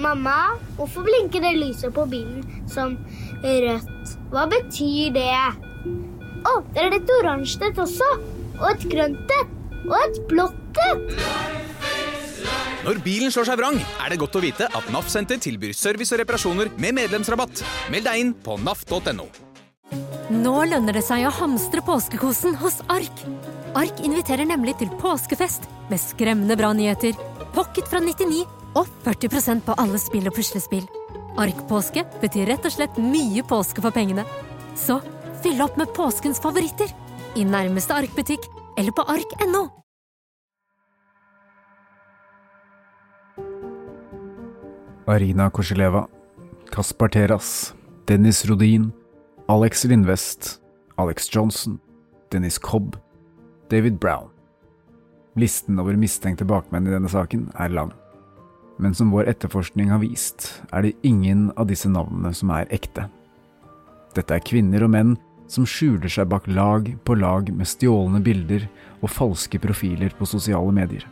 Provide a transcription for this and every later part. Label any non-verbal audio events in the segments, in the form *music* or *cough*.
Mamma, hvorfor blinker det lyset på bilen som rødt? Hva betyr det? Å, det er et oransje et også. Og et grønt et. Og et blått et. Når bilen slår seg vrang, er det godt å vite at NAF Senter tilbyr service og reparasjoner med medlemsrabatt. Meld deg inn på naf.no. Nå lønner det seg å hamstre påskekosen hos Ark. Ark inviterer nemlig til påskefest med skremmende bra nyheter, pocket fra 99 og 40% på alle spill og puslespill. Ark-påske betyr rett og slett mye påske for pengene. Så fyll opp med påskens favoritter i nærmeste Ark-butikk eller på ark.no. Arina Korseleva, Kaspar Teras, Dennis Rodin, Alex Lindvest, Alex Johnson, Dennis Cobb, David Brown. Listen over mistenkte bakmenn i denne saken er lang. Men som vår etterforskning har vist, er det ingen av disse navnene som er ekte. Dette er kvinner og menn som skjuler seg bak lag på lag med stjålne bilder og falske profiler på sosiale medier.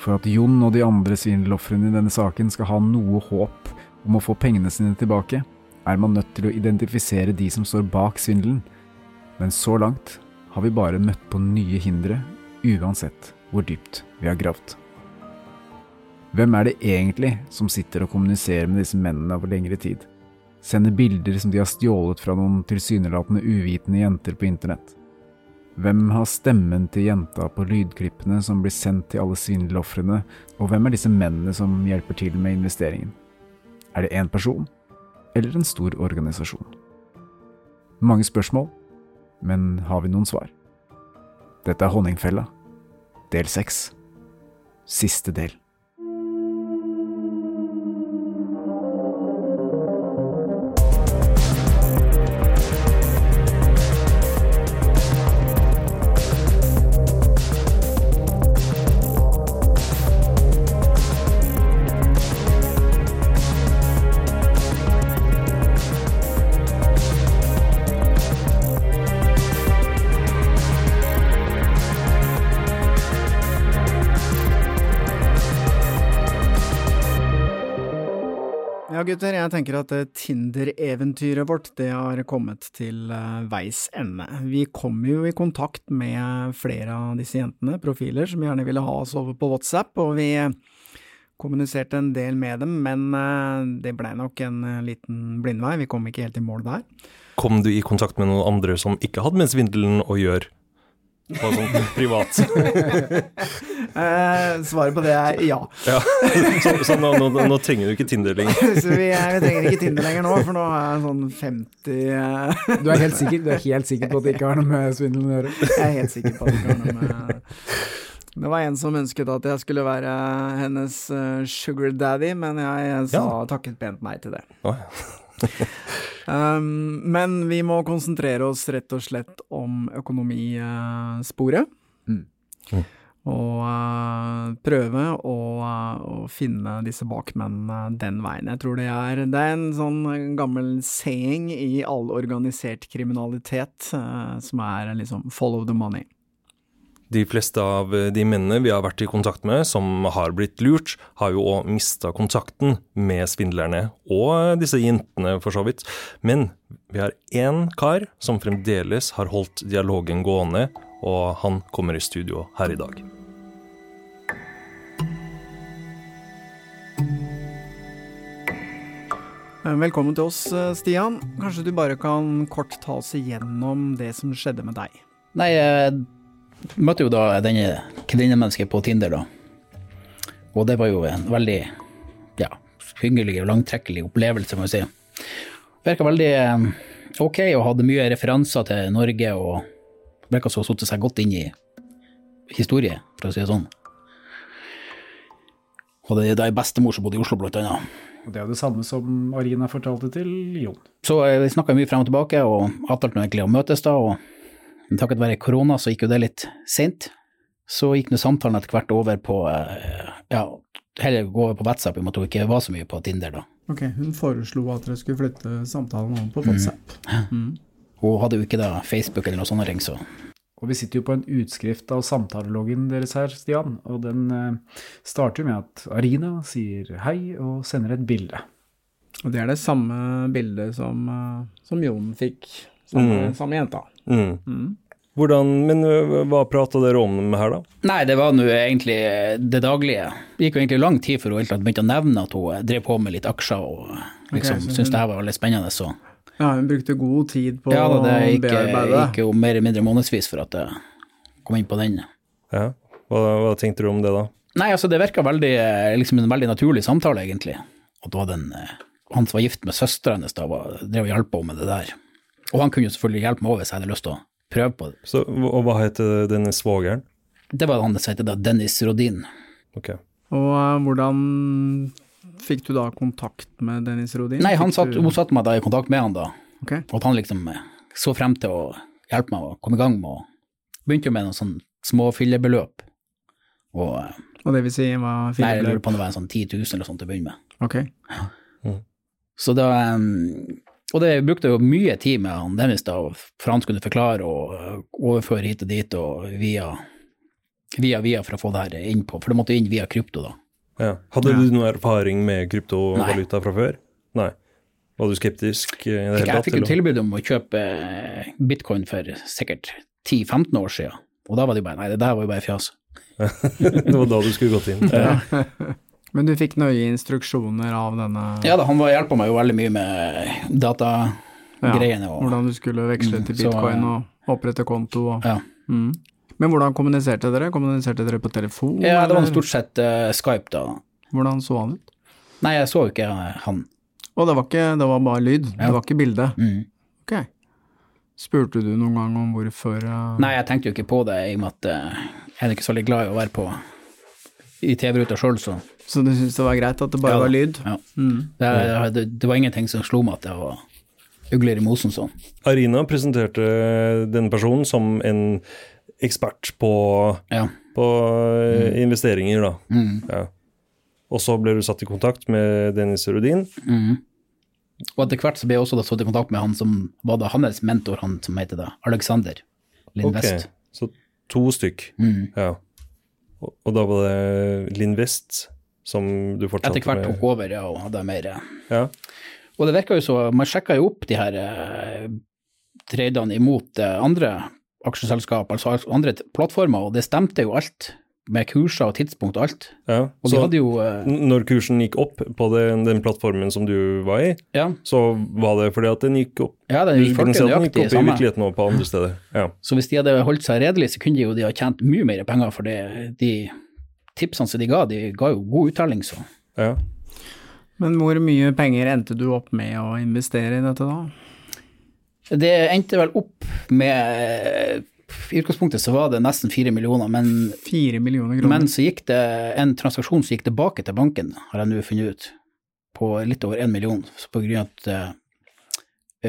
For at Jon og de andre svindelofrene i denne saken skal ha noe håp om å få pengene sine tilbake, er man nødt til å identifisere de som står bak svindelen, men så langt har vi bare møtt på nye hindre, uansett hvor dypt vi har gravd. Hvem er det egentlig som sitter og kommuniserer med disse mennene over lengre tid? Sender bilder som de har stjålet fra noen tilsynelatende uvitende jenter på internett? Hvem har stemmen til jenta på lydklippene som blir sendt til alle svindelofrene, og hvem er disse mennene som hjelper til med investeringen? Er det én person, eller en stor organisasjon? Mange spørsmål, men har vi noen svar? Dette er Honningfella, del seks. Siste del. Ja, gutter, jeg tenker at eh, Tinder-eventyret vårt det har kommet til eh, veis ende. Vi kom jo i kontakt med flere av disse jentene, profiler, som gjerne ville ha oss over på WhatsApp, og vi kommuniserte en del med dem, men eh, det blei nok en liten blindvei, vi kom ikke helt i mål der. Kom du i kontakt med noen andre som ikke hadde med svindelen å gjøre? På sånn privat? *laughs* Eh, svaret på det er ja. ja. Så, så nå, nå, nå, trenger du ikke Tinder lenger? *laughs* så vi, vi, trenger ikke Tinder lenger nå, for nå er jeg sånn 50 uh... du, er helt sikker, du er helt sikker på at det ikke har noe med svindelen å gjøre? Jeg er helt sikker på at det ikke har noe med det var en som ønsket at jeg skulle være hennes uh, sugar daddy, men jeg, jeg sa ja. takket pent nei til det. Oh, ja. Um, men vi må konsentrere oss rett og slett om økonomisporet. Uh, mm. Mm. Og uh, prøve å, å, finne disse bakmennene den veien. Jeg tror det er, det er en sånn gammel saying i all organisert kriminalitet som er liksom 'follow the money'. De fleste av de mennene vi har vært i kontakt med som har blitt lurt, har jo òg mista kontakten med svindlerne, og disse jentene for så vidt. Men vi har én kar som fremdeles har holdt dialogen gående, og han kommer i studio her i dag. Velkommen til oss, Stian. Kanskje du bare kan kort ta oss igjennom det som skjedde med deg? Nei, møtte jo da denne kvinnemennesket på Tinder, da. Og det var jo en veldig ja, hyggelig og langtrekkelig opplevelse, må vi si. Virka veldig eh, ok og hadde mye referanser til Norge og virka som hun satte satt seg godt inn i historie, for å si det sånn. Og det er ei bestemor som bodde i Oslo, blant annet. Og Det er jo det samme som Arina fortalte til Jon. Så eh, vi snakka mye frem og tilbake, og avtalte egentlig å møtes da. og Takket være korona så gikk jo det litt seint. Så gikk nå samtalen etter hvert over på eh, ja, heller gå over på WhatsApp, i og med at hun ikke var så mye på Tinder da. Ok, Hun foreslo at dere skulle flytte samtalen over på WhatsApp. Mm. Hun hadde jo ikke da Facebook eller noe sånt ring, så Og vi sitter jo på en utskrift av samtaleloggen deres her, Stian, og den eh, starter med at Arina sier hei og sender et bilde. Og det er det samme bildet som, eh, som Jon fikk, samme, Mm. samme jenta. Mm. Mm. Hvordan, men hva prata dere om her, da? Nei, det var nå egentlig eh, det daglige. Det gikk jo egentlig lang tid før hun begynte å nevne at hun eh, drev på med litt aksjer og eh, liksom okay, syntes det her var veldig spennende. Så Ja, hun brukte god tid på ja, da, det å gikk, bearbeide det. gikk jo mer eller mindre månedsvis for at jeg kom inn på den. Ja. Hva, hva tenkte du om det, da? Nei, altså det virka eh, liksom en veldig naturlig samtale, egentlig. At det var den, eh, han som var gift med søstera hennes, da var, drev og hjalp henne med det der. Og han kunne jo selvfølgelig hjelpe meg over hvis jeg hadde lyst til å prøve på det. Så, og hva heter denne svogeren? Det var han som het Dennis Rodin. Ok. Og eh, hvordan fikk du da kontakt med Dennis Rodin? Nei, han satt, hun satte meg da i kontakt med han da, Ok. og at han liksom eh, så frem til å hjelpe meg å komme i gang med å Begynte jo med noen sånn små fillebeløp. Og eh, Og det vil si hva nei, jeg lurer på om det var en sånn 10 000 eller sånt til å begynne med. Ok. Så da um, Og det brukte jo mye tid med han Dennis, da, for han skulle forklare og uh, overføre hit og dit og via, via via for å få det her inn på, for det måtte inn via krypto, da. Ja. Hadde Ja. du noe erfaring med kryptovaluta fra før? Nei. Var du skeptisk i det hele Jeg fikk jo tilbud om å kjøpe eh, bitcoin for sikkert 10-15 år siden, og da var det jo bare Nei, det der var jo bare fjas. *laughs* det var da du skulle gått inn. Ja. *laughs* Men du fikk nøye instruksjoner av denne Ja da, han var- hjelpa meg jo veldig mye med datagreiene. Ja, Hvordan du skulle veksle til så, bitcoin og opprette konto og Ja. mm. Men hvordan kommuniserte dere? Kommuniserte dere på telefon? Ja, det var eller? stort sett uh, Skype, da. Hvordan så han ut? Nei, jeg så jo ikke eh, han. Og det var ikke, det var bare lyd, Ja. det var ikke bilde? Mm. Ok. Spurte du noen gang om hvorfor uh... Nei, jeg tenkte jo ikke på det, i og med at uh, jeg er ikke så veldig glad i å være på i TV-ruta sjøl, så Så du syntes det var greit at det bare Ja var lyd? ja. Mm. det, det, det var ingenting som slo meg at det var ugler i mosen sånn. Arina presenterte denne personen som en ekspert på, Ja. på mm. investeringer, da. Mm. Ja. Og så ble du satt i kontakt med Dennis Rudin. Mm. Og etter hvert så ble jeg også da satt i kontakt med han som var da hans mentor, han som heter det, Alexander Lindvest. Ok, Så to stykk. Mm. Ja. Og, da var det Linn West som du fortsatte med? Etter hvert tok over, ja, og hadde mer Ja. Og det virka jo så Man sjekka jo opp de her eh, tradene imot eh, andre aksjeselskap, altså andre plattformer, og det stemte jo alt, med kurser og tidspunkt og alt. ja. Og Så hadde jo eh, når kursen gikk opp på den, den plattformen som du var i, Ja, så var det fordi at den gikk opp. ja den gikk nøyaktig opp i samme. virkeligheten og på andre steder. Ja. Så hvis de hadde holdt seg redelig, så kunne de jo de ha tjent mye mer penger, for det, de tipsene som de ga, de ga jo god uttelling, så. ja. Men hvor mye penger endte du opp med å investere i dette da? Det endte vel opp med I utgangspunktet så var det nesten fire millioner, men, 4 millioner kroner? men så gikk det en transaksjon som gikk tilbake til banken, har jeg nå funnet ut, på litt over én million, så på grunn av at eh,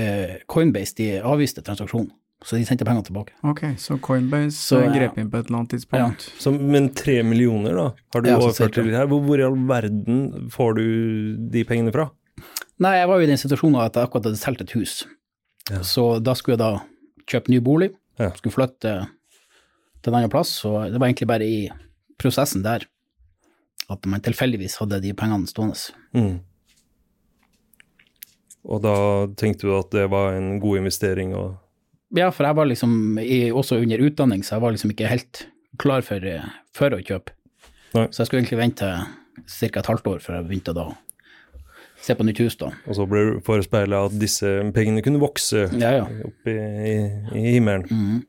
eh, Coinbase de avviste transaksjonen, så de sendte pengene tilbake. Ok, så Coinbase Så, eh, ja. grep inn på et eller annet tidspunkt? Så, men tre millioner, da, har du Ja, overført til her. Hvor, hvor i all verden får du de pengene fra? Nei, jeg var jo i den situasjonen at jeg akkurat hadde solgt et hus, Ja. så da skulle jeg da kjøpe ny bolig, Ja. skulle flytte til en annen plass, og det var egentlig bare i prosessen der at man tilfeldigvis hadde de pengene stående. Mm. Og da tenkte du at det var en god investering og Ja, for jeg var liksom i, også under utdanning, så jeg var liksom ikke helt klar for, eh, for å kjøpe. Nei. Så jeg skulle egentlig vente ca. et halvt år før jeg begynte da å se på nytt hus, da. Og så ble du forespeila at disse pengene kunne vokse Ja, ja. opp i, i, i himmelen. Mm.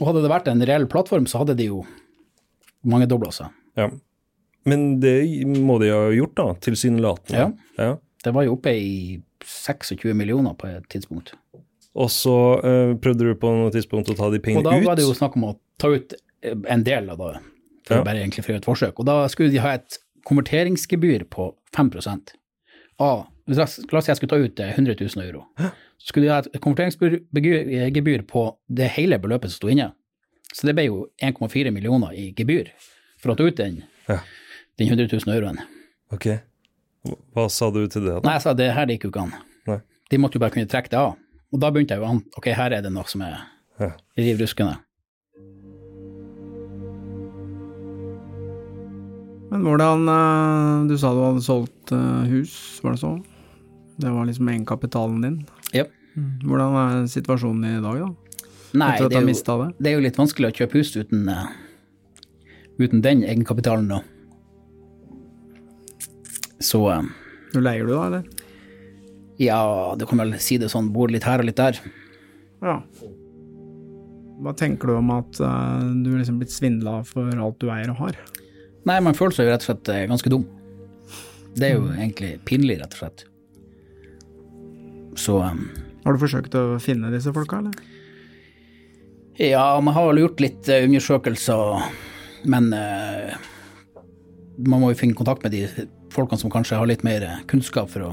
Og hadde det vært en reell plattform, så hadde de jo mangedobla seg. Ja. Men det må de ha gjort, da, tilsynelatende. Ja. ja. Det var jo oppe i 26 millioner på et tidspunkt. Og så eh, prøvde du på noe tidspunkt å ta de pengene ut? Og da ut. var det jo snakk om å ta ut eh, en del av det, for Ja. bare egentlig for å gjøre et forsøk. Og da skulle de ha et konverteringsgebyr på 5 av La oss si jeg skulle ta ut 100 eh, 000 euro. Så skulle de ha et konverteringsgebyr på det hele beløpet som sto inne. Så det ble jo 1,4 millioner i gebyr for å ta ut den, ja. den 100 000 euroen. Ok. Hva sa du til det? da? Nei, Jeg sa det her gikk jo ikke an. Nei. De måtte jo bare kunne trekke det av. Og da begynte jeg jo an. Ok, her er det noe som er ja. riv ruskende. Men hvordan eh, Du sa du hadde solgt eh, hus, var det så? Det var liksom egenkapitalen din? Yep. Mm. Hvordan er situasjonen i dag, da? Nei, det er, jo, det. det er, jo, litt vanskelig å kjøpe hus uten, uh, uten den egenkapitalen, da. Så Nå leier du, da, eller? Ja, du kan vel si det sånn. Bor litt her og litt der. Ja. Hva tenker du om at du er liksom blitt svindla for alt du eier og har? Nei, man føler seg jo rett og slett ganske dum. Det er jo mm. egentlig pinlig, rett og slett. Så um, Har du forsøkt å finne disse folka, eller? Ja, man har gjort litt uh, undersøkelser, men uh, man må jo finne kontakt med de folkene som kanskje har litt mer kunnskap for å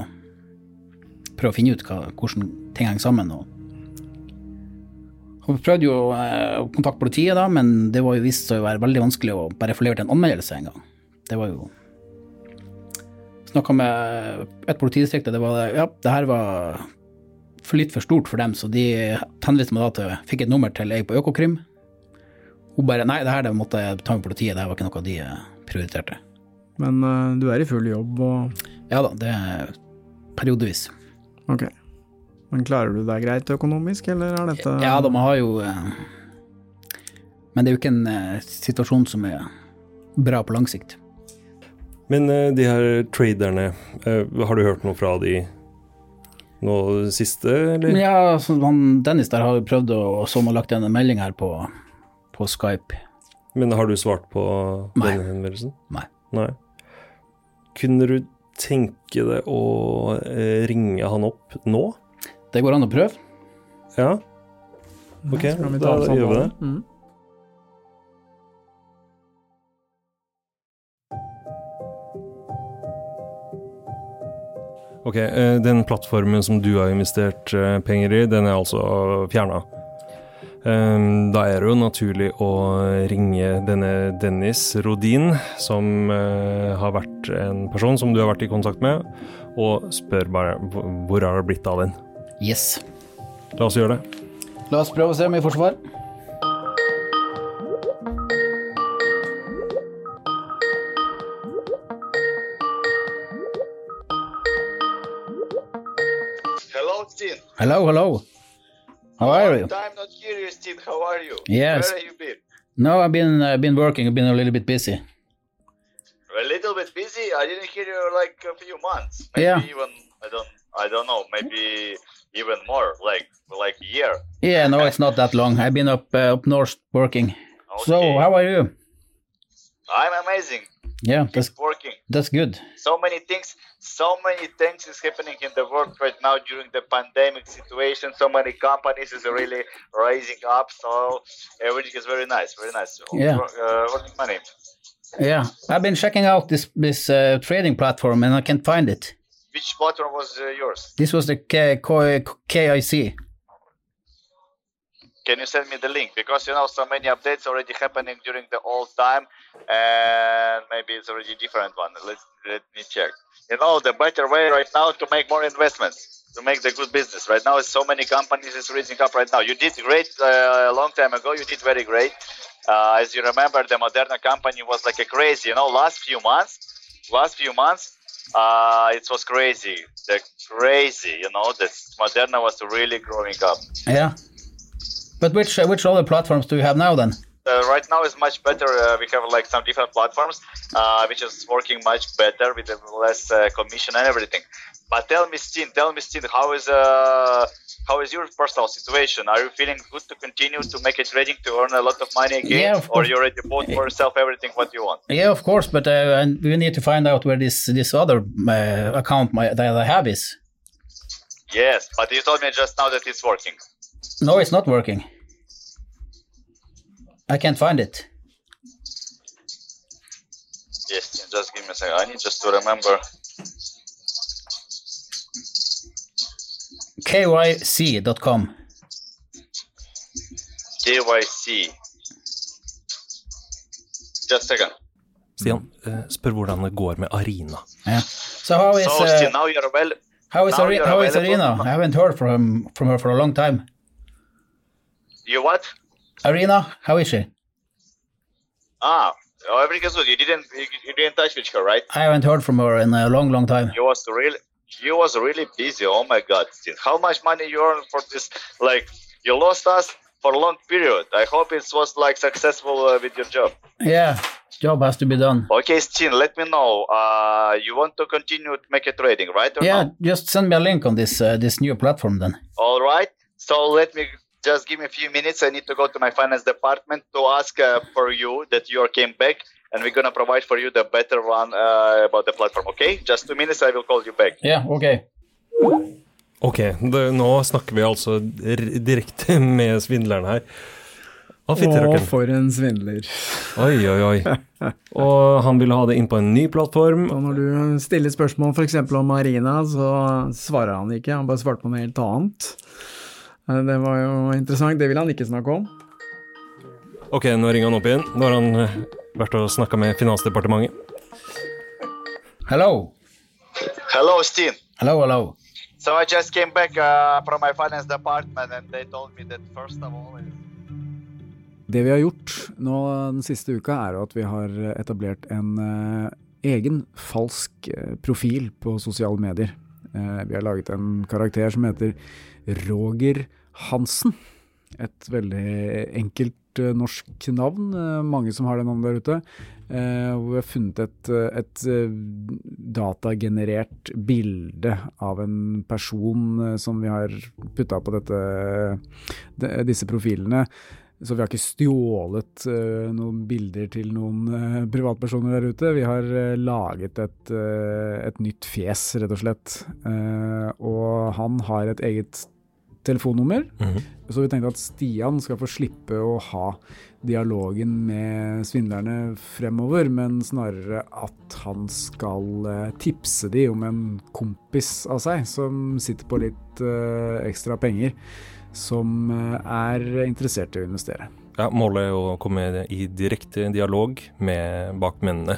prøve å finne ut hva, hvordan ting henger sammen. og vi prøvde jo uh, å kontakte politiet, da, men det var jo vist seg å være veldig vanskelig å bare få levert en anmeldelse en gang. Det var jo Snakka med et politidistrikt, og det var ja, det her var for litt for stort for dem, så de henviste meg da til Fikk et nummer til ei på Økokrim. Hun bare Nei, det her det måtte jeg ta med politiet, det her var ikke noe de eh, prioriterte. Men uh, du er i full jobb og Ja da, det er periodevis. Ok. Men klarer du deg greit økonomisk, eller er dette Ja da, man har jo uh, Men det er jo ikke en uh, situasjon som er bra på lang sikt. Men de her traderne, har du hørt noe fra de nå siste, eller? Ja, altså, han, Dennis der har jo prøvd å som har lagt igjen en melding her på, på, Skype. Men har du svart på Nei. denne henvendelsen? Nei. Nei. Kunne du tenke deg å eh, ringe han opp nå? Det går an å prøve. Ja. Ok, da gjør vi det. Mm. Ok, eh, Den plattformen som du har investert eh, penger i, den er altså fjerna. Eh, da er det jo naturlig å ringe denne Dennis Rodin, som har vært en person som du har vært i kontakt med, og spør bare hvor har det blitt av den. Yes. La oss gjøre det. La oss prøve å se om vi får svar. Hello, hello. How are you? I'm not curious, Steve. How are you? Yes. Where have you been? No, I've been uh, been working. I've been a little bit busy. A little bit busy. I didn't hear you like a few months. Maybe yeah. even I don't I don't know. Maybe even more, like like a year. Yeah, no, it's not that long. I've been up uh, up north working. Okay. So, how are you? I'm amazing. Yeah, that's working. That's good. So many things, so many things is happening in the world right now during the pandemic situation. So many companies is really rising up. So everything is very nice, very nice. Yeah, uh, earning money. Yeah, I've been checking out this this uh, trading platform and I can't find it. Which platform was uh, yours? This was the K- K- KIC. Can you send me the link? Because you know so many updates already happening during the old time, and maybe it's already different one. Let let me check. You know the better way right now to make more investments, to make the good business. Right now, so many companies is raising up right now. You did great uh, a long time ago. You did very great. Uh, as you remember, the Moderna company was like a crazy. You know, last few months, last few months, uh, it was crazy. The crazy. You know, that Moderna was really growing up. Yeah. But which uh, which other platforms do you have now then? Uh, right now is much better. Uh, we have like some different platforms, uh, which is working much better with less uh, commission and everything. But tell me, Steen, tell me, Steen, how is uh, how is your personal situation? Are you feeling good to continue to make a trading to earn a lot of money again, yeah, or you already bought for yourself everything what you want? Yeah, of course, but uh, and we need to find out where this this other account my, that I have is. Yes, but you told me just now that it's working. No, it's not working. I can't find it. Yes, just give me a second. I need just to remember. KYC.com. KYC. Just a second. Stian, eh, spør hvordan det går med Arina. Yeah. So how is so, uh, now you're well. how is, now Ari- how is. Arina? I haven't heard from from her for a long time. You what? Arina, how is she? Ah, oh, everything is good. You didn't you, you didn't touch with her, right? I haven't heard from her in a long, long time. You was really you was really busy. Oh my god, Steve. How much money you earn for this? Like you lost us for a long period. I hope it was like successful uh, with your job. Yeah, job has to be done. Okay, Steen, let me know. Uh, you want to continue to make a trading, right? Or Yeah, just send me a link on this uh, this new platform then. All right. So let me just give me a few minutes. I need to go to my finance department to ask uh, for you that you came back, and we're gonna provide for you the better one uh, about the platform. Okay? Just two minutes. I will call you back. Yeah, okay. Ok, det, nå snakker vi altså direkte *laughs* med svindleren her. Å, Å, for en svindler. Oi, oi, oi. *laughs* Og han ville ha det inn på en ny plattform. Og når du stiller spørsmål f.eks. om Marina, så svarer han ikke, han bare svarte på noe helt annet. Eh, Det var jo interessant, det ville han ikke snakke om. Ok, nå ringer han opp igjen. Nå har han eh, vært og snakka med Finansdepartementet. Hello. Hello, Steve. Hello, hello. So I just came back uh, from my finance department, and they told me that first of all. is- Det vi har gjort nå den siste uka, er at vi har etablert en uh, egen falsk uh, profil på sosiale medier. Eh, vi har laget en karakter som heter Roger Hansen. Et veldig enkelt eh, norsk navn. eh, mange som har det navnet der ute. Eh, hvor vi har funnet et, et datagenerert bilde av en person som vi har putta på dette, disse profilene. Så vi har ikke stjålet uh, noen bilder til noen uh, privatpersoner der ute. Vi har uh, laget et, et nytt fjes, rett og slett. Og han har et eget telefonnummer. Så vi tenkte at Stian skal få slippe å ha dialogen med svindlerne fremover, men snarere at han skal eh, tipse de om en kompis av seg som sitter på litt uh, ekstra penger, som eh, er interessert i å investere. Ja, Målet er å komme i direkte dialog med bakmennene.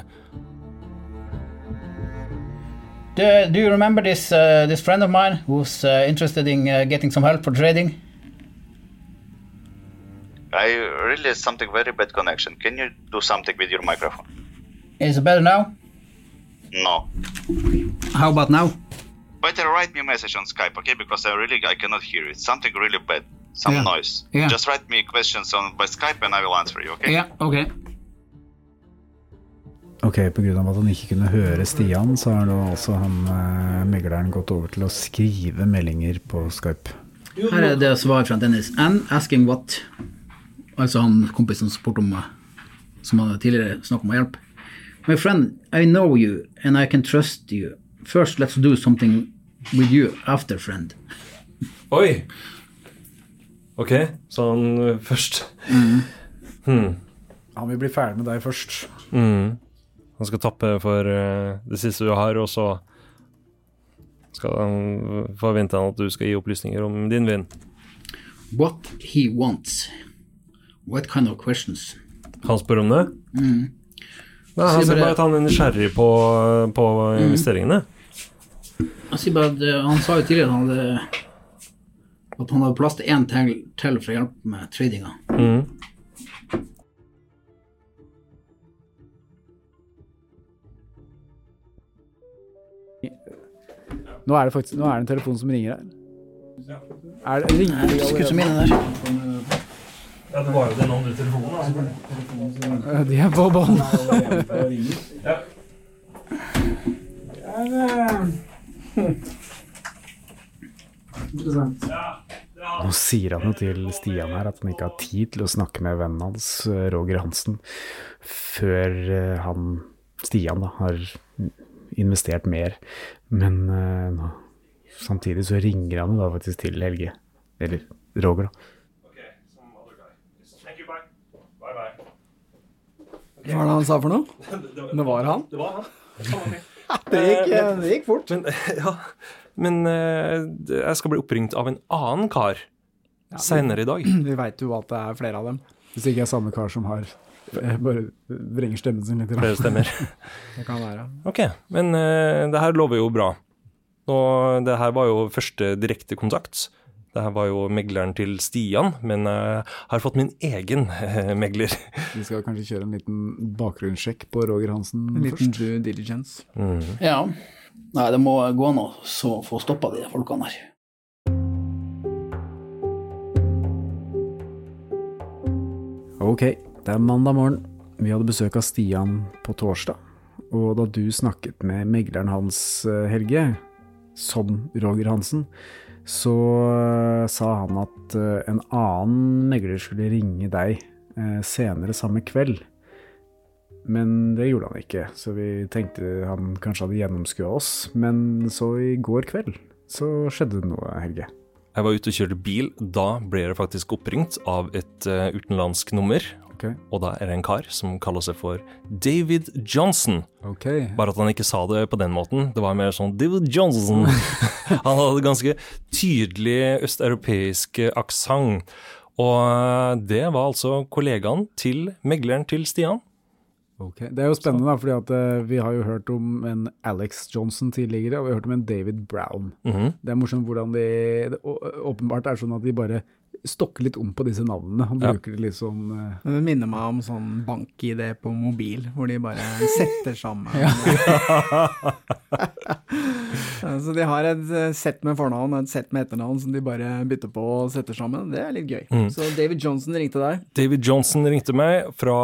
Do, do you remember this uh, this friend of mine who's uh, interested in uh, getting some help for trading? I really something very bad connection. Can you do something with your microphone? Is it better now? No. How about now? Better write me a message on Skype, okay? Because I really I cannot hear it. Something really bad. Some Yeah. noise. Yeah. Just write me questions on by Skype and I will answer you, okay? Yeah, okay. Ok, pga. at han ikke kunne høre Stian, så har altså han eh, megleren gått over til å skrive meldinger på Skype. Her er det svar fra Dennis. N. asking what Altså han kompisen som spurte om som han tidligere snakket om å hjelpe. My friend, I know you and I can trust you. First let's do something with you after, friend. Oi! Ok, sa han først. først hmm. Han vil bli ferdig med deg først. Mm. Han skal tappe for eh, det siste du har, og så skal han forvente han at du skal gi opplysninger om din vin. What he wants. What kind of questions? Han spør om det? Mm. Nei, han Sier bare- at han er nysgjerrig på, på investeringene. Han sier bare at eh, han sa jo tidligere at han hadde at han hadde plass til én til, til for å hjelpe med tradinga. Mm. Nå er det faktisk nå er det en telefon som ringer her. Er det, ringer de Skulle som inne der. Ja, det var jo den andre telefonen. da. De er på bånn. Ja. Nå sier han jo til Stian her at han ikke har tid til å snakke med vennen hans, Roger Hansen, før eh, han, Stian, da, har investert mer. Men uh, nå, samtidig så ringer han jo da faktisk til Helge, eller Roger, da. Hva var det han sa for noe? *laughs* Det var han? Det var han. *laughs* Det gikk, det gikk fort. Men, *laughs* ja, men eh, jeg skal bli oppringt av en annen kar Ja, seinere i dag. *clears throat* Vi veit jo at det er flere av dem. Hvis det ikke er samme kar som har eh, bare vrenger stemmen sin litt. Flere stemmer. *laughs* Det kan være. Ok, men uh, det her lover jo bra. Og det her var jo første direkte kontakt. Det her var jo megleren til Stian, men jeg har fått min egen eh, megler. *laughs* Vi skal kanskje kjøre en liten bakgrunnssjekk på Roger Hansen En liten først. due diligence. Ja. Nei, det må gå an å så få stoppa de folkene her. Ok, det er mandag morgen. Vi hadde besøk av Stian på torsdag. Og da du snakket med megleren hans, eh, Helge, som Roger Hansen, så eh, sa han at eh, en annen megler skulle ringe deg senere samme kveld. Men det gjorde han ikke, så vi tenkte han kanskje hadde gjennomskua oss. Men så i går kveld så skjedde det noe, Helge. Jeg var ute og kjørte bil. Da ble jeg faktisk oppringt av et uh, utenlandsk nummer. Okay. Og da er det en kar som kaller seg for David Johnson. Okay. Bare at han ikke sa det på den måten. Det var mer sånn David Johnson. *laughs* han hadde ganske tydelig østeuropeisk aksent. Og eh, det var altså kollegaen til megleren til Stian. Ok, Det er jo spennende, da, fordi at eh, vi har jo hørt om en Alex Johnson tidligere, og vi har hørt om en David Brown. Mhm. Det er morsomt hvordan de det Åpenbart er sånn at de bare stokker litt om på disse navnene. Han Ja. bruker det litt sånn uh, Det minner meg om sånn bank-ID på mobil, hvor de bare *laughs* setter sammen. *laughs* *laughs* Så de har et eh, sett med fornavn og et sett med etternavn som de bare bytter på og setter sammen. Det er litt gøy. Mm. Så David Johnson ringte deg. David Johnson ringte meg fra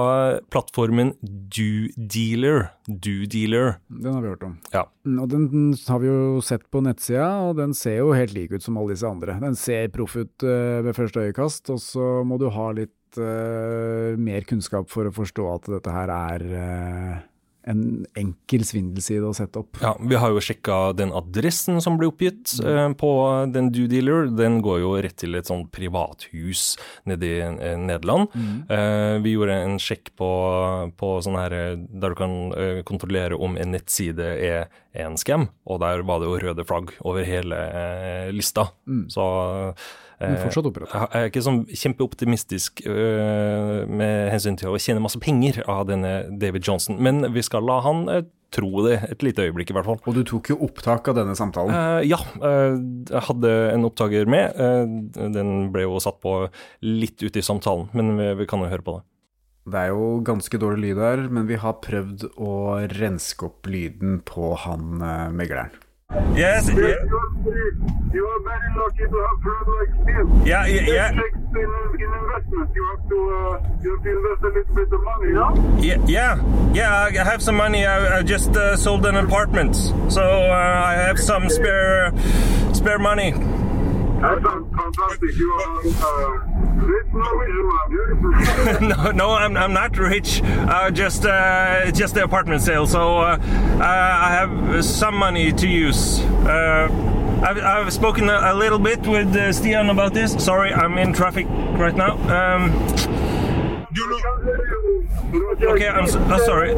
plattformen DoDealer. DoDealer. Den har vi hørt om. Ja. Mm, Og den har vi jo sett på nettsida, og den ser jo helt lik ut som alle disse andre. Den ser proff ut eh, ved første øyekast, og så må du ha litt uh, mer kunnskap for å forstå at dette her er eh, en enkel svindelside å sette opp. Ja, Vi har jo sjekka den adressen som ble oppgitt eh, på den due dealer. Den går jo rett til et sånt privathus nede i eh, Nederland. Eh, vi gjorde en sjekk på, på sånn her eh, der du kan eh, kontrollere om en nettside er en scam, og der var det jo røde flagg over hele eh, lista. Så Men fortsatt operativ. jeg er ikke sånn kjempeoptimistisk øh, med hensyn til å tjene masse penger av denne David Johnson, men vi skal la han øh, tro det et lite øyeblikk, i hvert fall. Og du tok jo opptak av denne samtalen. Uh, ja, uh, jeg hadde en opptaker med. Uh, den ble jo satt på litt ute i samtalen, men vi, vi kan jo høre på det. Det er jo ganske dårlig lyd her, men vi har prøvd å renske opp lyden på han eh, megleren. Yes, You are very lucky to have friends like Steve. Yeah, yeah, yeah. It takes in, in investment. You have to uh, you have to invest a little bit of money. Yeah. yeah, yeah, I have some money. I, I just uh, sold an apartment, so uh, I have some spare spare money. Fantastic. You are uh, rich Norwegian *laughs* man. no, no, I'm, I'm not rich. Uh, just uh, just the apartment sale. So uh, uh, I have some money to use. Uh, I've, I've spoken a, a little bit with uh, Stian about this. Sorry, I'm in traffic right now. Um, You know. okay, I'm, s- I'm sorry.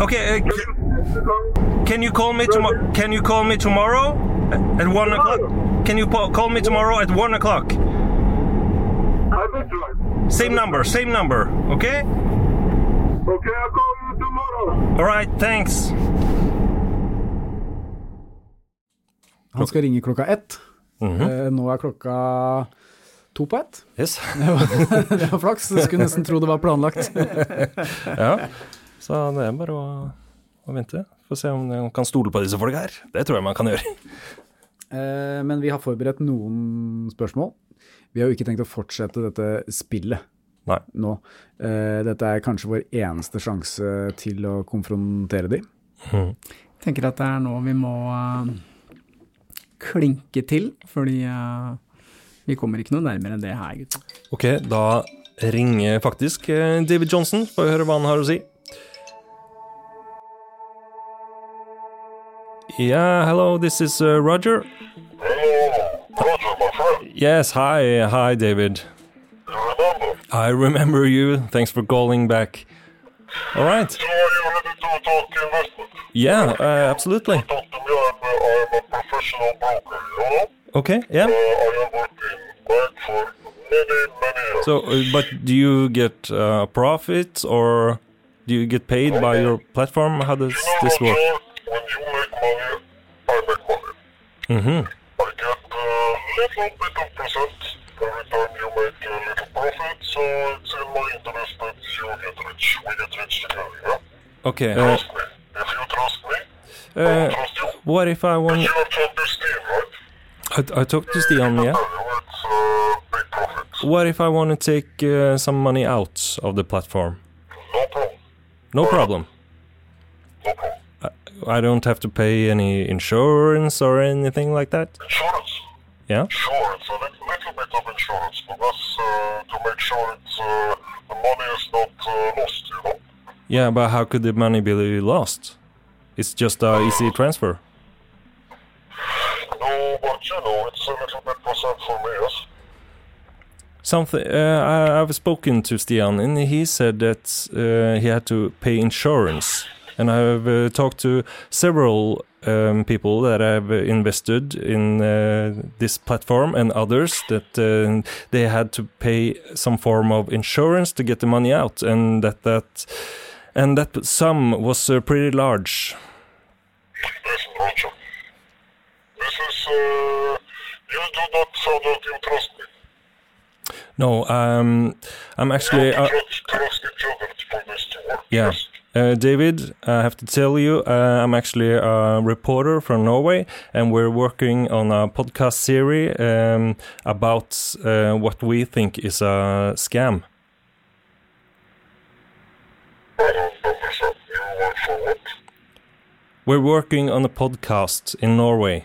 Okay, uh, can you call me tomorrow? Can you call me tomorrow at one o'clock? Can you call me tomorrow at one o'clock? I will try. Same number, same number. Okay. Okay, I'll call you tomorrow. All right. Thanks. Han skal ringe klokka ett. Mhm. Eh, Nå er klokka to på ett. Yes. *laughs* Det var, det var flaks. Jeg skulle nesten tro det var planlagt. *laughs* Ja, så det er bare å, å vente. Få se om man kan stole på disse folka her. Det tror jeg man kan gjøre. Eh, Men vi har forberedt noen spørsmål. Vi har jo ikke tenkt å fortsette dette spillet Nei. nå. Eh, Dette er kanskje vår eneste sjanse til å konfrontere de. Tenker at det er nå vi må eh, klinke til, fordi vi kommer ikke noe nærmere enn det her, gutter. Ok, da ringer faktisk David Johnson. Får høre hva han har å si. Yeah, hello, this is uh, Roger. Hello, Roger, my friend. Yes, hi, hi, David. You remember? I remember you. Thanks for calling back. All right. So are you ready to talk investment? Yeah, uh, absolutely. Talk to me. I'm, I'm a professional broker, you know? Okay, yeah. Uh, I have worked in bank for many, many years. So, but do you get uh, profit or do you get paid by your platform? How does you know this work? You make money, I make money. Mm-hmm. I get a little bit of percent every time you make a little profit, so it's in my interest that you get rich. We get rich together, yeah? Okay. Uh, Trust me. If you trust me, uh, I trust you. what if I want? you have talked to Steve, right? I, I talked to yeah. It's uh, big profits. What if I want to take uh, some money out of the platform? No problem. No problem. No problem. I don't have to pay any insurance or anything like that. Insurance. Yeah. Insurance. A little, bit of insurance, because uh, to make sure it's, uh, the money is not uh, lost, you know? Yeah, but how could the money be lost? It's just a easy transfer. No, but you know, it's a little bit percent for me, yes? Something uh, I, I've spoken to Stian, and he said that uh, he had to pay insurance. And I've uh, talked to several um, people that have invested in uh, this platform and others that uh, they had to pay some form of insurance to get the money out, and that that and that sum was uh, pretty large. Listen, Roger. This is, uh, you do not sound like you trust me. No, um, I'm actually. You Uh, trust, trust each other for this to work. Yeah. Yes. Uh, David, I have to tell you, uh, I'm actually a reporter from Norway, and we're working on a podcast series um, about uh, what we think is a scam. We're working on a podcast in Norway,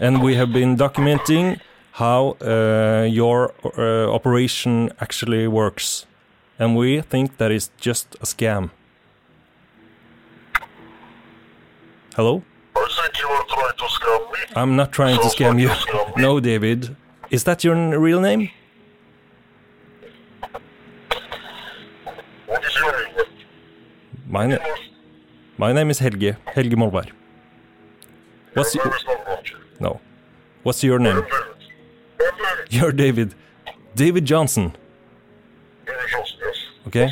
and we have been documenting how uh, your uh, operation actually works, and we think that is just a scam. Hello? I think you are trying to scam me. I'm not trying to scam like you. scam. *laughs* No, David. Is that your real name? What is your name? My, na- my name is Helge. Helge Molberg. What's Your your... name is not Roger. No. What's your name? I'm David. I'm David. You're David. David Johnson. Okay.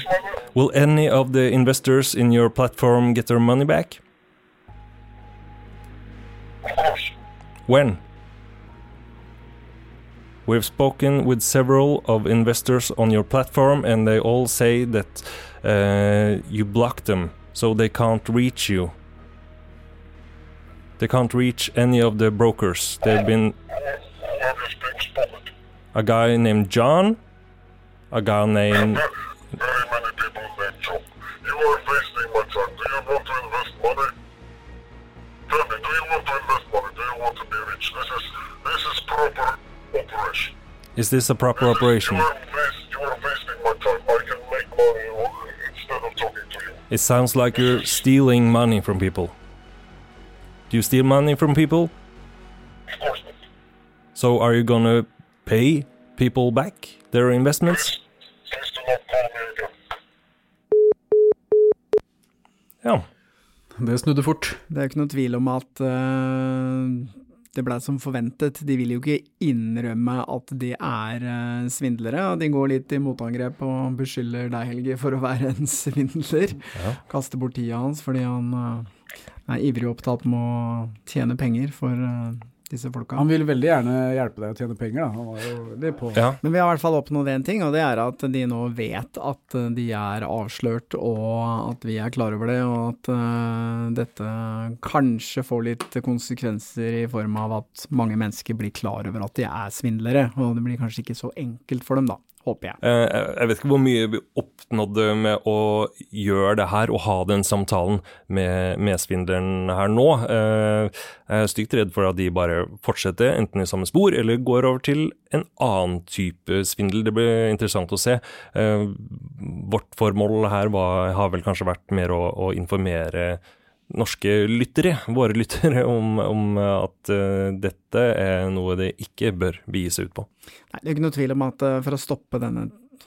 Will any of the investors in your platform get their money back? When? We've spoken with several of investors on your platform, and they all say that uh, you block them, so they can't reach you. They can't reach any of the brokers. They've been a guy named John, a guy named You are wasting my time. Do you want to invest money? Tell me, do you want to invest money? Do you want to be rich? This is this is proper operation. Is this a proper This is- operation? You are, waste, you are wasting my time. I can make money instead of talking to you. It sounds like you're stealing money from people. Do you steal money from people? Of course not. So are you gonna pay people back their investments? Please do not call me Ja. Det snudde fort. Det er ikke noe tvil om at uh, det blei som forventet. De vil jo ikke innrømme at de er eh, svindlere, og de går litt i motangrep og beskylder deg, Helge, for å være en svindler. Ja. Kaster bort tida hans fordi han eh, er ivrig opptatt med å tjene penger for disse folka. Han vil veldig gjerne hjelpe deg å tjene penger, da. Han var jo veldig på. ja. Men vi har i hvert fall oppnådd én ting, og det er at de nå vet at de er avslørt, og at vi er klar over det, og at uh, dette kanskje får litt konsekvenser i form av at mange mennesker blir klar over at de er svindlere, og det blir kanskje ikke så enkelt for dem, da. Håper jeg. Eh, Jeg vet ikke hvor mye vi oppnådde med å gjøre det her og ha den samtalen med, med svindleren her nå. Eh, Jeg er stygt redd for at de bare fortsetter enten i samme spor eller går over til en annen type svindel. Det blir interessant å se. Eh, Vårt formål her var, har vel kanskje vært mer å, å informere norske lyttere, våre lyttere, om, om at uh, dette er noe det ikke bør begi seg ut på. Nei, det er ikke noe tvil om at uh, for å stoppe denne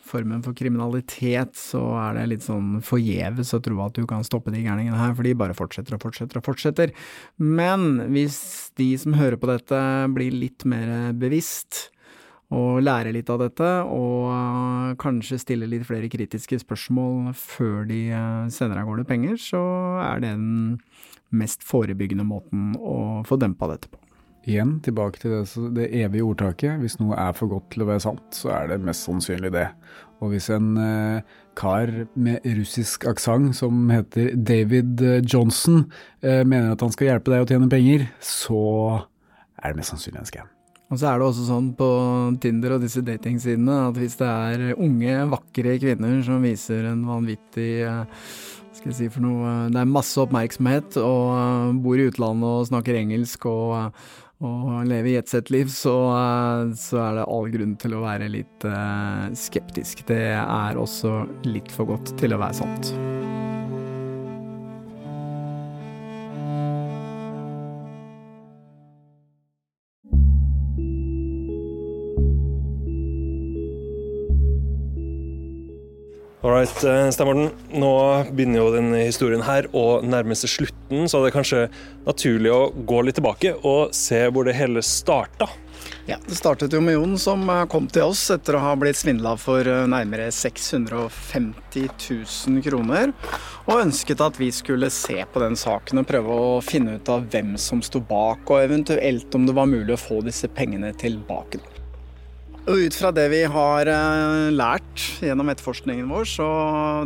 formen for kriminalitet, så er det litt sånn forgjeves å tro at du kan stoppe de gærningene her, for de bare fortsetter og fortsetter og fortsetter. Men hvis de som hører på dette blir litt mer bevisst, og lære litt av dette, og kanskje stille litt flere kritiske spørsmål før de sender av gårde penger, så er det den mest forebyggende måten å få dempa dette på. Igjen tilbake til det, det, evige ordtaket. Hvis noe er for godt til å være sant, så er det mest sannsynlig det. Og hvis en eh, kar med russisk aksent som heter David eh, Johnson eh, mener at han skal hjelpe deg å tjene penger, så er det mest sannsynlig en scam. Og så er det også sånn på Tinder og disse datingsidene at hvis det er unge, vakre kvinner som viser en vanvittig eh, skal jeg si for noe Det er masse oppmerksomhet og eh, bor i utlandet og snakker engelsk og og lever i et sett liv, så, eh, så, er det all grunn til å være litt skeptisk. Det er også litt for godt til å være sant. Alright, eh, Stemmerten. Nå begynner jo denne historien her å nærme seg slutten, så det er kanskje naturlig å gå litt tilbake og se hvor det hele starta. Ja, Det startet jo med Jon som eh, kom til oss etter å ha blitt svindla for eh, nærmere 650 000 kroner, og ønsket at vi skulle se på den saken og prøve å finne ut av hvem som sto bak, og eventuelt om det var mulig å få disse pengene tilbake. Og ut fra det vi har eh, lært gjennom etterforskningen vår, så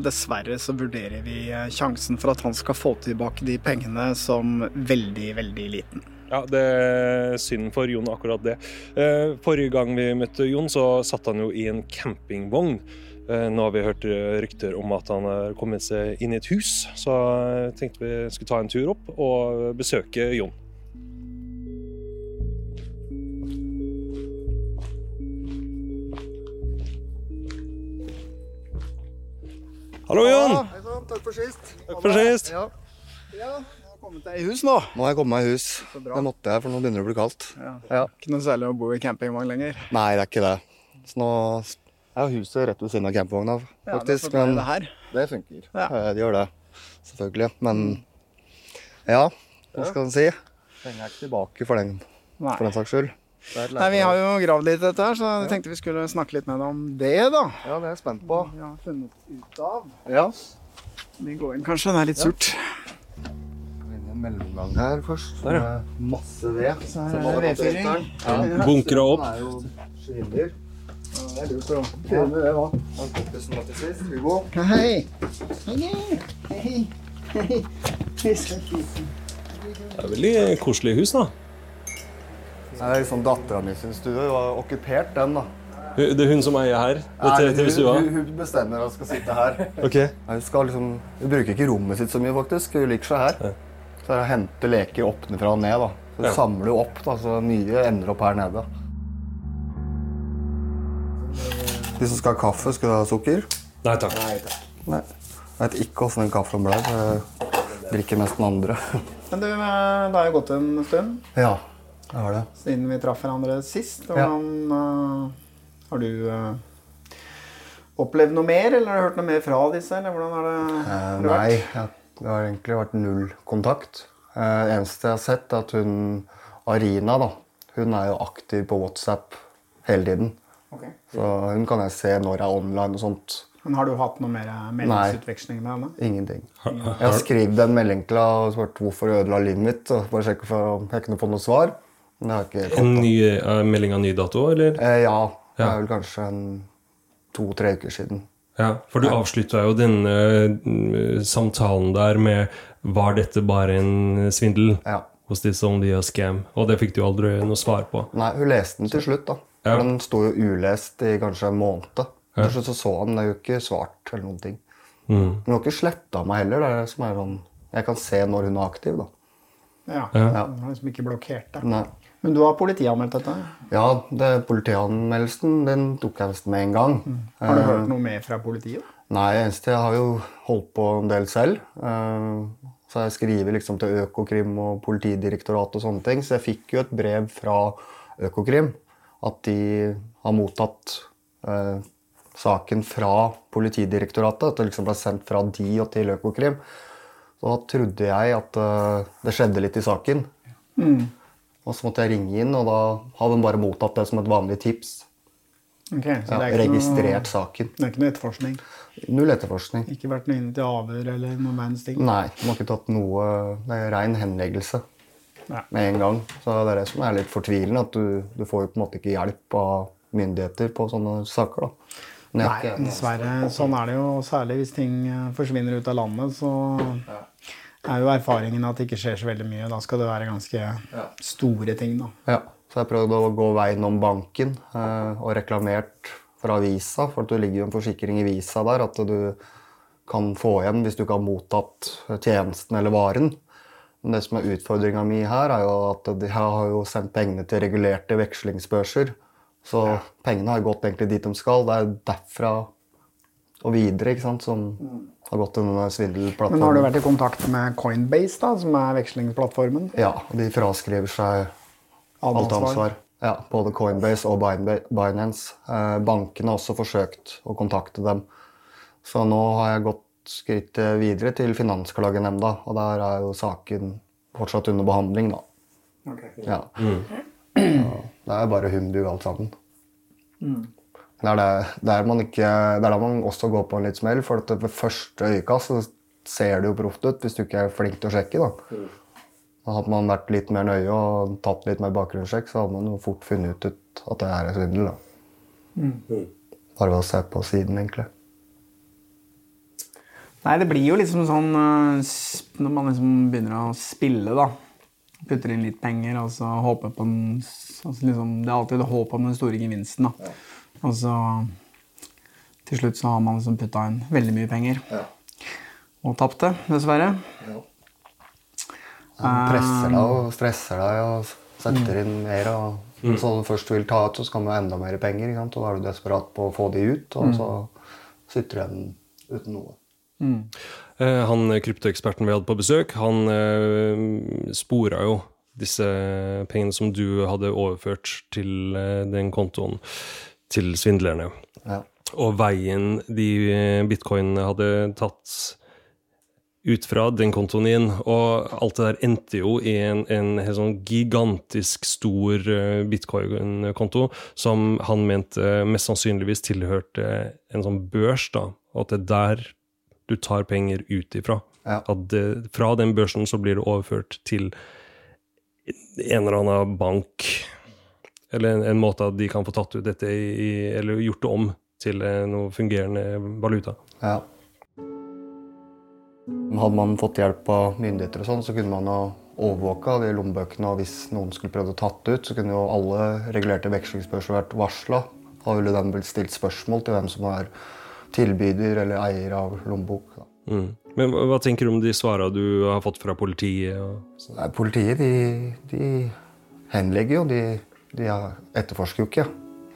dessverre så vurderer vi eh, sjansen for at han skal få tilbake de pengene som veldig, veldig liten. Ja, det er synd for Jon akkurat det. Eh, forrige gang vi møtte Jon, så satt han jo i en campingvogn. Nå har vi hørt rykter om at han har kommet seg inn i et hus, så tenkte vi skulle ta en tur opp og besøke Jon. Hallo, Jon. Ja, hei sann. Takk for sist. Takk for sist. Ja. har kommet deg i hus nå. Nå har jeg kommet meg i hus. Det måtte jeg, for nå begynner det å bli kaldt. Ja. ja. Ikke noe særlig å bo i campingvogn lenger? Nei, det er ikke det. Så nå er huset rett ved siden av campingvogna, faktisk. Ja, det, det, her. det funker. Ja. Det gjør det. Selvfølgelig. Men ja, hva skal en si? Penger er ikke tilbake for den, for den saks skyld. Nei, Vi har jo gravd litt i dette, her, så jeg tenkte vi skulle snakke litt med deg om det. da. Ja, det er jeg spent på. Vi har funnet ut av. Ja. Vi går inn kanskje, det er litt surt. Ja. En mellomgang her først. Der, ja. Masse ved. Så her er det vedfyring. Ja. Bunkra opp. Det er jo skinner. Det er lurt å fyre med da. Han kompisen var til sist. Hugo. Hei. Hei. Hei. Hei. Det er veldig koselig hus, da. Det er liksom Dattera mi sin stue. Hun har okkupert den. da. Det er hun som eier her? Nei, hun, hun, bestemmer at hun skal sitte her. Okay. Hun, skal liksom, hun bruker ikke rommet sitt så mye, faktisk. Hun liker seg her. Så er det å hente leker oppnefra og ned. da. Så Hun ja. samler jo opp, da, så mye ender opp her nede. De som skal ha kaffe, skal ha sukker? Nei takk. Nei, takk. Nei. Jeg vet ikke åssen den kaffen ble. Jeg drikker mest den andre. Men du, eh, det er jo gått en stund? Ja. Det har det. Siden vi traff hverandre sist. Hvordan, ja. uh, har du uh, opplevd noe mer, eller har du hørt noe mer fra disse? eller hvordan har det, uh, Nei, ja, det har egentlig vært null kontakt. Det eneste jeg har sett, er at hun Arina da, hun er jo aktiv på WhatsApp hele tiden. Okay. Så hun kan jeg se når jeg er online og sånt. Men Har du hatt noe mer meldingsutveksling med henne? Ingenting. Jeg har skrevet en melding til henne og spurt hvorfor ødela livet mitt. og bare sjekke for om jeg kunne få noe svar. En ny uh, melding av ny dato, eller? Eh, ja. Det er vel kanskje to-tre uker siden. Ja, For du ja. avslutta jo denne uh, samtalen der med Var dette bare en svindel? Ja. Hos disse om de har scam. Og det fikk du aldri noe svar på. Nei, hun leste den til slutt, da. Ja. For den sto jo ulest i kanskje en måned. Til slutt så så han, det er jo ikke svart eller noen ting. Mm. Hun har ikke sletta meg heller. Det er det som er sånn Jeg kan se når hun er aktiv, da. Ja. ja. Hun har liksom ikke blokkert det. Nei. Men du har politianmeldt dette? Ja, det, politianmeldelsen den tok jeg nesten med en gang. Mm. Har du uh, hørt noe mer fra politiet? Nei, eneste jeg har jo holdt på en del selv. Uh, så jeg skriver liksom til Økokrim og Politidirektoratet og sånne ting. Så jeg fikk jo et brev fra Økokrim at de har mottatt uh, saken fra Politidirektoratet. At det liksom ble sendt fra de og til Økokrim. Så da trodde jeg at det skjedde litt i saken. Mm. Og så måtte jeg ringe inn, og da hadde den bare mottatt det som et vanlig tips. Ok, så det er ikke registrert noe, saken. Det er ikke noe etterforskning? Null etterforskning. Ikke vært noe inne til avhør eller noen verdens ting? Nei, de har ikke tatt noe Det er ren henleggelse Ja. med en gang. Så det er det som er litt fortvilende, at du, du får jo på en måte ikke hjelp av myndigheter på sånne saker. da. Nei, dessverre. Sånn er det jo. Særlig hvis ting eh, forsvinner ut av landet, så er jo erfaringen at det ikke skjer så veldig mye. Da skal det være ganske store ting, da. Ja, så jeg prøvde å gå veien om banken eh, og reklamert fra Visa, for at det ligger jo en forsikring i Visa der at du kan få igjen hvis du ikke har mottatt tjenesten eller varen. Men det som er utfordringa mi her, er jo at jeg har jo sendt pengene til regulerte vekslingsbørser. Så pengene har gått egentlig dit de skal. Det er derfra og videre ikke sant, som har gått til denne svindelplattformen. Men har du vært i kontakt med Coinbase, da, som er vekslingsplattformen? Ja, og de fraskriver seg Alt alt ansvar. Ja, både Coinbase og Binance. Eh, bankene har også forsøkt å kontakte dem. Så nå har jeg gått skrittet videre til Finansklagenemnda, og der er jo saken fortsatt under behandling, da. Ja. Så det er bare humbug alt sammen. Det er, det, der man ikke, det er da man også går på en litt smell, for at ved første øyekast så ser det jo proft ut hvis du ikke er flink til å sjekke. da. Hadde man vært litt mer nøye og tatt litt mer bakgrunnssjekk, så hadde man jo fort funnet ut at det er er svindel. da. Bare ved å se på siden, egentlig. Nei, det blir jo liksom sånn øh, Når man liksom begynner å spille, da. Putter inn litt penger og så håper på den altså liksom, Det er alltid håp om den store gevinsten, da. Og så Til slutt så har man liksom putta inn veldig mye penger. Og tapt det, dessverre. Man presser deg og stresser deg og setter inn mer. og Så du først vil ta ut, så skal man ha enda mer penger. Ikke sant? Og da er du desperat på å få de ut, og Mm. så sitter du igjen uten noe. Eh, Han eh, kryptoeksperten vi hadde på besøk, han eh, spora jo disse pengene som du hadde overført til eh, den kontoen, til svindlerne. Ja. Og veien de eh, bitcoinene hadde tatt ut fra den kontoen din, og alt det der endte jo i en, en helt sånn gigantisk stor eh, bitcoin-konto, som han mente mest sannsynligvis tilhørte en sånn børs, da, og at det er der du tar penger ut ifra. At det, fra den børsen så blir det overført til en eller annen bank, eller en, en måte at de kan få tatt ut dette i, eller gjort det om til eh, noe fungerende valuta. Ja. Hadde man fått hjelp av myndigheter, og sånn, så kunne man ha overvåka de lommebøkene. Og hvis noen skulle prøvd å tatt ut, så kunne jo alle regulerte vekslingsbørser vært varsla. Da ville de blitt stilt spørsmål til hvem som er tilbyder eller eier av lommebok. Mm. Men hva, hva tenker du om de svara du har fått fra politiet? Og... Nei, politiet de, de henlegger jo. De, de er- etterforsker jo ikke.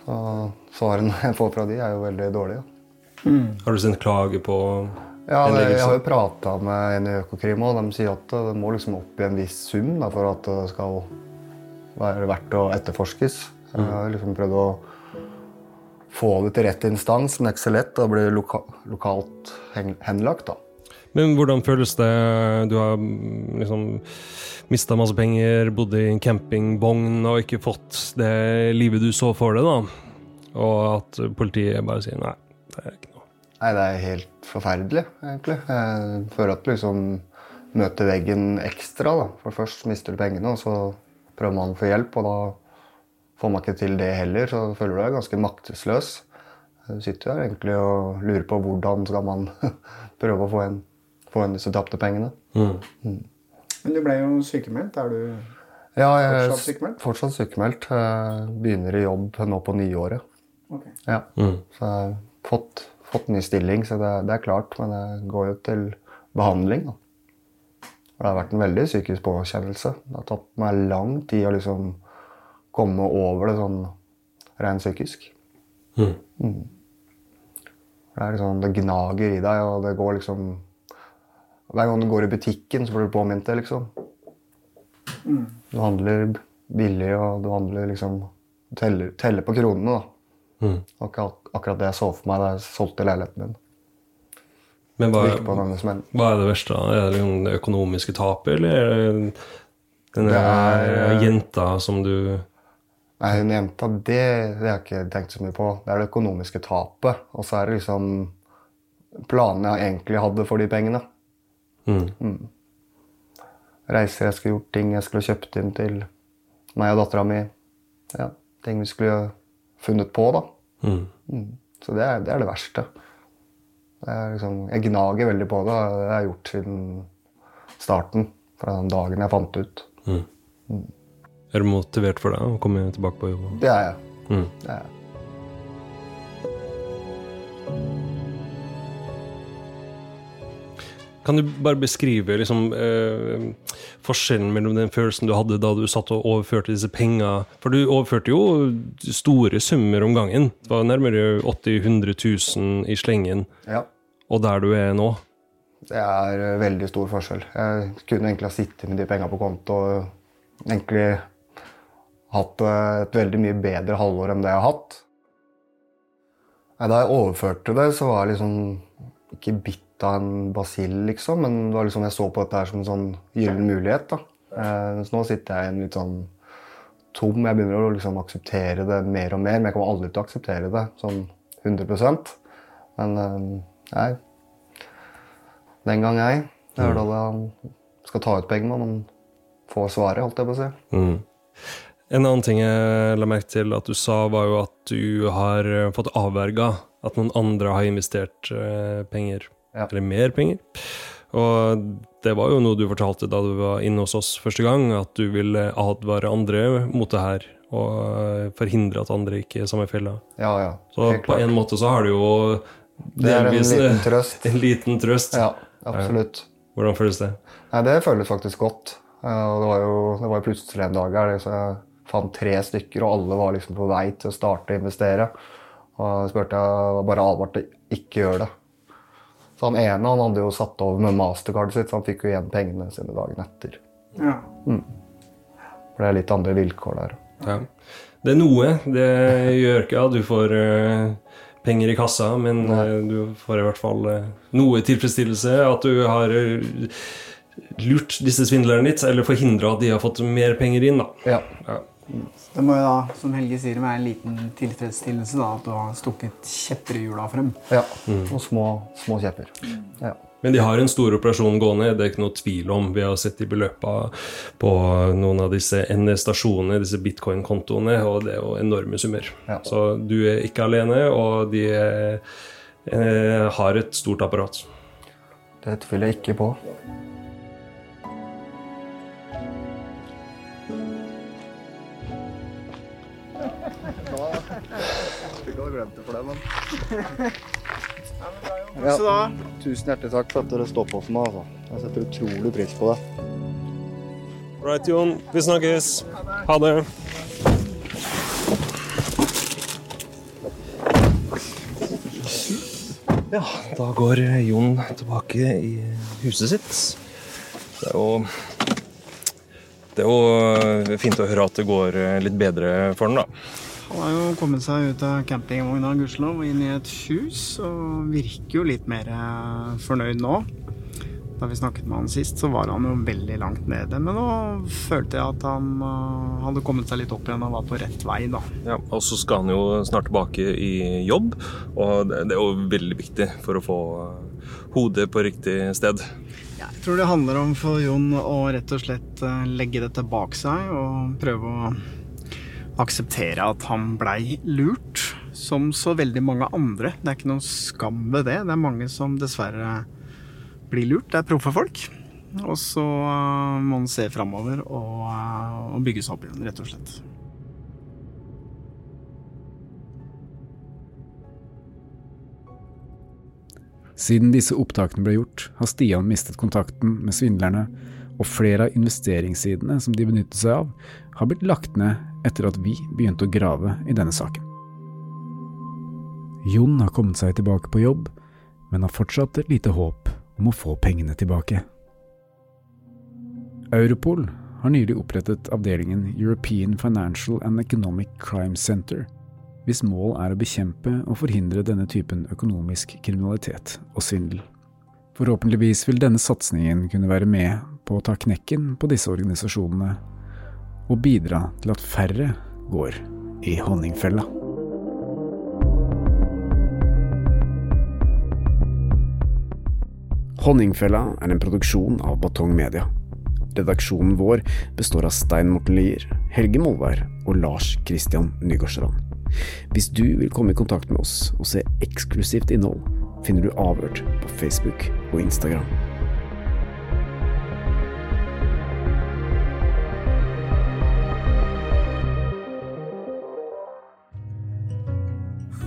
Så svarene *laughs* jeg får fra de, er jo veldig dårlige. Har du sendt klage på Ja, jeg har jo prata med en i Økokrim, og de sier at det må liksom opp i en viss sum da, for at det skal være verdt å etterforskes. Jeg har liksom prøvd å få det til rett instans, men det er ikke så lett. Det blir loka lokalt henlagt. da. Men hvordan føles det? Du har mm, liksom mista masse penger, bodd i en campingvogn og ikke fått det livet du så for deg, da. Og at politiet bare sier nei, det er ikke noe. Nei, det er helt forferdelig, egentlig. Jeg føler at du liksom møter veggen ekstra. da. For først mister du pengene, og så prøver man å få hjelp, og da får man ikke til det heller, så føler du deg ganske maktesløs. Du sitter her egentlig og lurer på hvordan skal man *laughs* prøve å få igjen, få igjen disse tapte pengene. Mm. Men du ble jo sykemeldt. Er du Ja, jeg er Fortsatt sykemeldt? Fortsatt sykemeldt. Begynner i jobb nå på nyåret. Okay. Ja. Mm. Så jeg har fått, fått ny stilling, så det, det er klart. Men jeg går jo til behandling. Da. For det har vært en veldig psykisk påkjennelse. Det har tatt meg lang tid å liksom komme over det sånn rent psykisk. Mm. Mm. Det er liksom, det gnager i deg, og det går liksom Hver gang du går i butikken, så blir du påminnet det, liksom. Du handler billig, og du handler liksom Du teller, teller på kronene, da. Mm. Det akkurat det jeg så for meg da jeg solgte leiligheten min. Men hva, hva, er det verste? da? Er det det økonomiske tapet, eller er det denne er, jenta som du Nei, hun jenta, det, det har jeg ikke tenkt så mye på. Det er det økonomiske tapet. Og så er det liksom planene jeg egentlig hadde for de pengene. Mm. Mm. Reiser jeg skulle gjort, ting jeg skulle kjøpt inn til meg og dattera mi. Ja, ting vi skulle funnet på, da. Mm. mm. Så det er, det er, det verste. Det liksom, jeg gnager veldig på det. Det har jeg gjort siden starten. Fra den dagen jeg fant ut. Mm. mm. Er du motivert for det, å komme tilbake på jobb? Det er jeg. Mm. Det er jeg. Kan du bare beskrive liksom, eh, forskjellen mellom den følelsen du hadde da du satt og overførte disse pengene For du overførte jo store summer om gangen. Det var nærmere 80 000-100 000 i slengen. Ja. Og der du er nå? Det er eh, veldig stor forskjell. Jeg kunne egentlig ha sittet med de pengene på konto og egentlig hatt eh, et veldig mye bedre halvår enn det jeg har hatt. Da jeg overførte det, så var jeg liksom ikke bitt av en basill, liksom, men det var liksom, jeg så på dette her som en sånn gyllen mulighet. da. Eh, så nå sitter jeg i en litt sånn tom. Jeg begynner å liksom akseptere det mer og mer, men jeg kommer aldri til å akseptere det sånn 100 Men nei, den gang jeg. Det er da man skal ta ut penger når man får svaret, holdt jeg på å si. Mm. En annen ting jeg la merke til at du sa, var jo at du har eh, fått avverga at noen andre har investert uh, penger. Ja. Eller mer penger. Og det var jo noe du fortalte da du var inne hos oss første gang, at du ville advare andre mot det her. Og eh, forhindre at andre gikk i samme fella. Ja, ja. Så på en måte så har du jo er en liten *laughs* trøst. En liten trøst. Ja absolutt. Hvordan føles det? Nei, Det føles faktisk godt. Og det var jo det var plutselig en dag her så jeg fant tre stykker, og alle var liksom på vei til å starte å investere. Og jeg spurte jeg bare advarte ikke gjør det. Så han ene han hadde jo satt over med mastercardet sitt, så han fikk jo igjen pengene sine dagen etter. Ja. Mm. For det er litt andre vilkår der. Ja. Det er noe. Det gjør ikke at du får uh penger i kassa, men Nei. Eh, du får i hvert fall eh, noe tilfredsstillelse. At du har eh, lurt disse svindlerne litt, eller forhindra at de har fått mer penger inn. da. Ja. ja. Det må jo da, som Helge sier, være en liten tilfredsstillelse da, at du har stukket kjepper i hjula frem. Ja, mm. og små, små kjepper. Ja. Men de har en stor operasjon gående, det er ikke noe tvil om. Vi har sett de beløpa på noen av disse N-stasjonene, disse bitcoin-kontoene, og det er jo enorme summer. Ja. Så du er ikke alene, og de er, eh, har et stort apparat. Det tviler jeg ikke på. Har glemt det for deg, men ja, tusen hjertelig takk for at dere står på for meg. Altså. Jeg setter utrolig pris på det. Right, Jon. Vi snakkes. Ha det. Ja, da går Jon tilbake i huset sitt. Det er jo Det er jo fint å høre at det går litt bedre for han, da. Han har jo kommet seg ut av campingvogna gudskjelov inn i et hus, og virker jo litt mer eh, fornøyd nå. Da vi snakket med han sist, så var han jo veldig langt nede. Men nå følte jeg at han uh, hadde kommet seg litt opp igjen og var på rett vei, da. Ja, Og så skal han jo snart tilbake i jobb, og det, det er jo veldig viktig for å få uh, hodet på riktig sted. Ja, jeg tror det handler om for Jon å rett og slett legge dette bak seg og prøve å akseptere at han blei lurt, som så veldig mange andre. Det er ikke noen skam ved det. Det er mange som dessverre blir lurt. Det er proffe folk. Og så uh, må man se framover og, uh, og bygge seg opp igjen, rett og slett. Siden disse opptakene ble gjort, har Stian mistet kontakten med svindlerne, og flere av investeringssidene som de benyttet seg av, har blitt lagt ned etter at vi begynte å grave i denne saken. Jon har kommet seg tilbake på jobb, men har fortsatt et lite håp om å få pengene tilbake. Europol har nylig opprettet avdelingen European Financial and Economic Crime Center. hvis mål er å bekjempe og forhindre denne typen økonomisk kriminalitet og svindel. Forhåpentligvis vil denne satsingen kunne være med på å ta knekken på disse organisasjonene, og bidra til at færre går i honningfella. Honningfella er en produksjon av Batong Media. Redaksjonen vår består av Stein Morten Lier, Helge Molvær og Lars Christian Nygårdstrand. Hvis du vil komme i kontakt med oss og se eksklusivt innhold, finner du Avhørt på Facebook og Instagram.